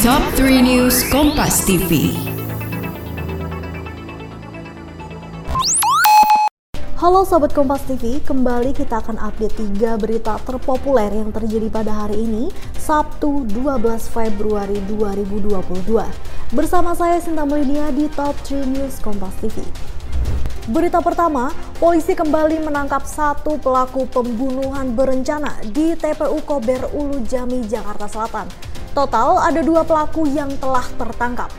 Top 3 News Kompas TV. Halo Sobat Kompas TV, kembali kita akan update 3 berita terpopuler yang terjadi pada hari ini, Sabtu 12 Februari 2022. Bersama saya Sinta Melinia di Top 3 News Kompas TV. Berita pertama, polisi kembali menangkap satu pelaku pembunuhan berencana di TPU Kober Ulu Jami, Jakarta Selatan. Total ada dua pelaku yang telah tertangkap.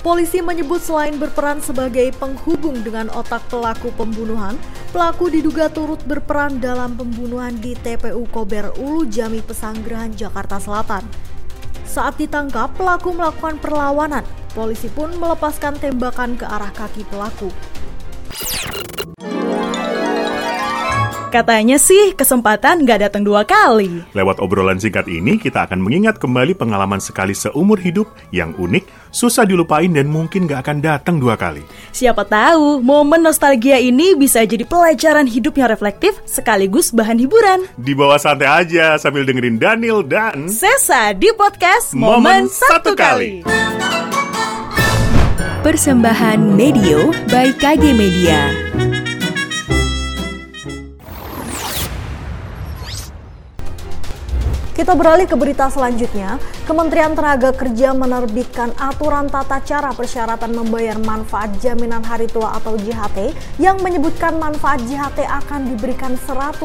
Polisi menyebut selain berperan sebagai penghubung dengan otak pelaku pembunuhan, pelaku diduga turut berperan dalam pembunuhan di TPU Kober Ulu Jami Pesanggerahan Jakarta Selatan. Saat ditangkap, pelaku melakukan perlawanan. Polisi pun melepaskan tembakan ke arah kaki pelaku. Katanya sih kesempatan nggak datang dua kali. Lewat obrolan singkat ini, kita akan mengingat kembali pengalaman sekali seumur hidup yang unik, susah dilupain dan mungkin nggak akan datang dua kali. Siapa tahu momen nostalgia ini bisa jadi pelajaran hidup yang reflektif sekaligus bahan hiburan. Di bawah santai aja sambil dengerin Daniel dan Sesa di podcast Momen, Satu Kali. Persembahan Medio by KG Media. Kita beralih ke berita selanjutnya. Kementerian Tenaga Kerja menerbitkan aturan tata cara persyaratan membayar manfaat jaminan hari tua atau JHT yang menyebutkan manfaat JHT akan diberikan 100%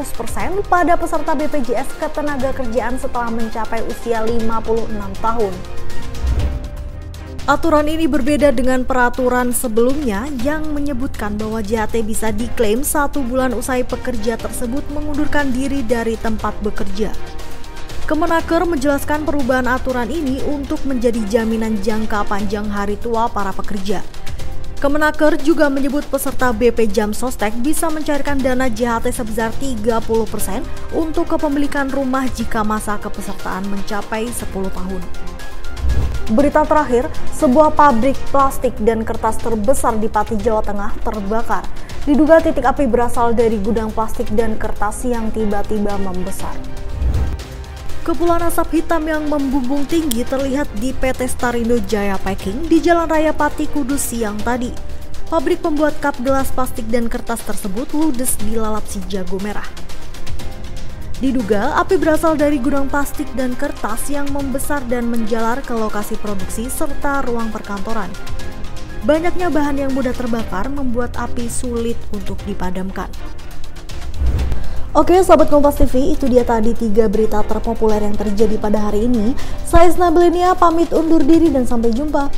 pada peserta BPJS Ketenagakerjaan setelah mencapai usia 56 tahun. Aturan ini berbeda dengan peraturan sebelumnya yang menyebutkan bahwa JHT bisa diklaim satu bulan usai pekerja tersebut mengundurkan diri dari tempat bekerja. Kemenaker menjelaskan perubahan aturan ini untuk menjadi jaminan jangka panjang hari tua para pekerja. Kemenaker juga menyebut peserta BP Jam Sostek bisa mencairkan dana JHT sebesar 30% untuk kepemilikan rumah jika masa kepesertaan mencapai 10 tahun. Berita terakhir, sebuah pabrik plastik dan kertas terbesar di Pati, Jawa Tengah terbakar. Diduga titik api berasal dari gudang plastik dan kertas yang tiba-tiba membesar. Kepulan asap hitam yang membumbung tinggi terlihat di PT Starindo Jaya Packing di Jalan Raya Pati Kudus siang tadi. Pabrik pembuat kap gelas plastik dan kertas tersebut ludes dilalap si jago merah. Diduga api berasal dari gudang plastik dan kertas yang membesar dan menjalar ke lokasi produksi serta ruang perkantoran. Banyaknya bahan yang mudah terbakar membuat api sulit untuk dipadamkan. Oke, sahabat Kompas TV, itu dia tadi tiga berita terpopuler yang terjadi pada hari ini. Saya Snabelenia pamit undur diri dan sampai jumpa.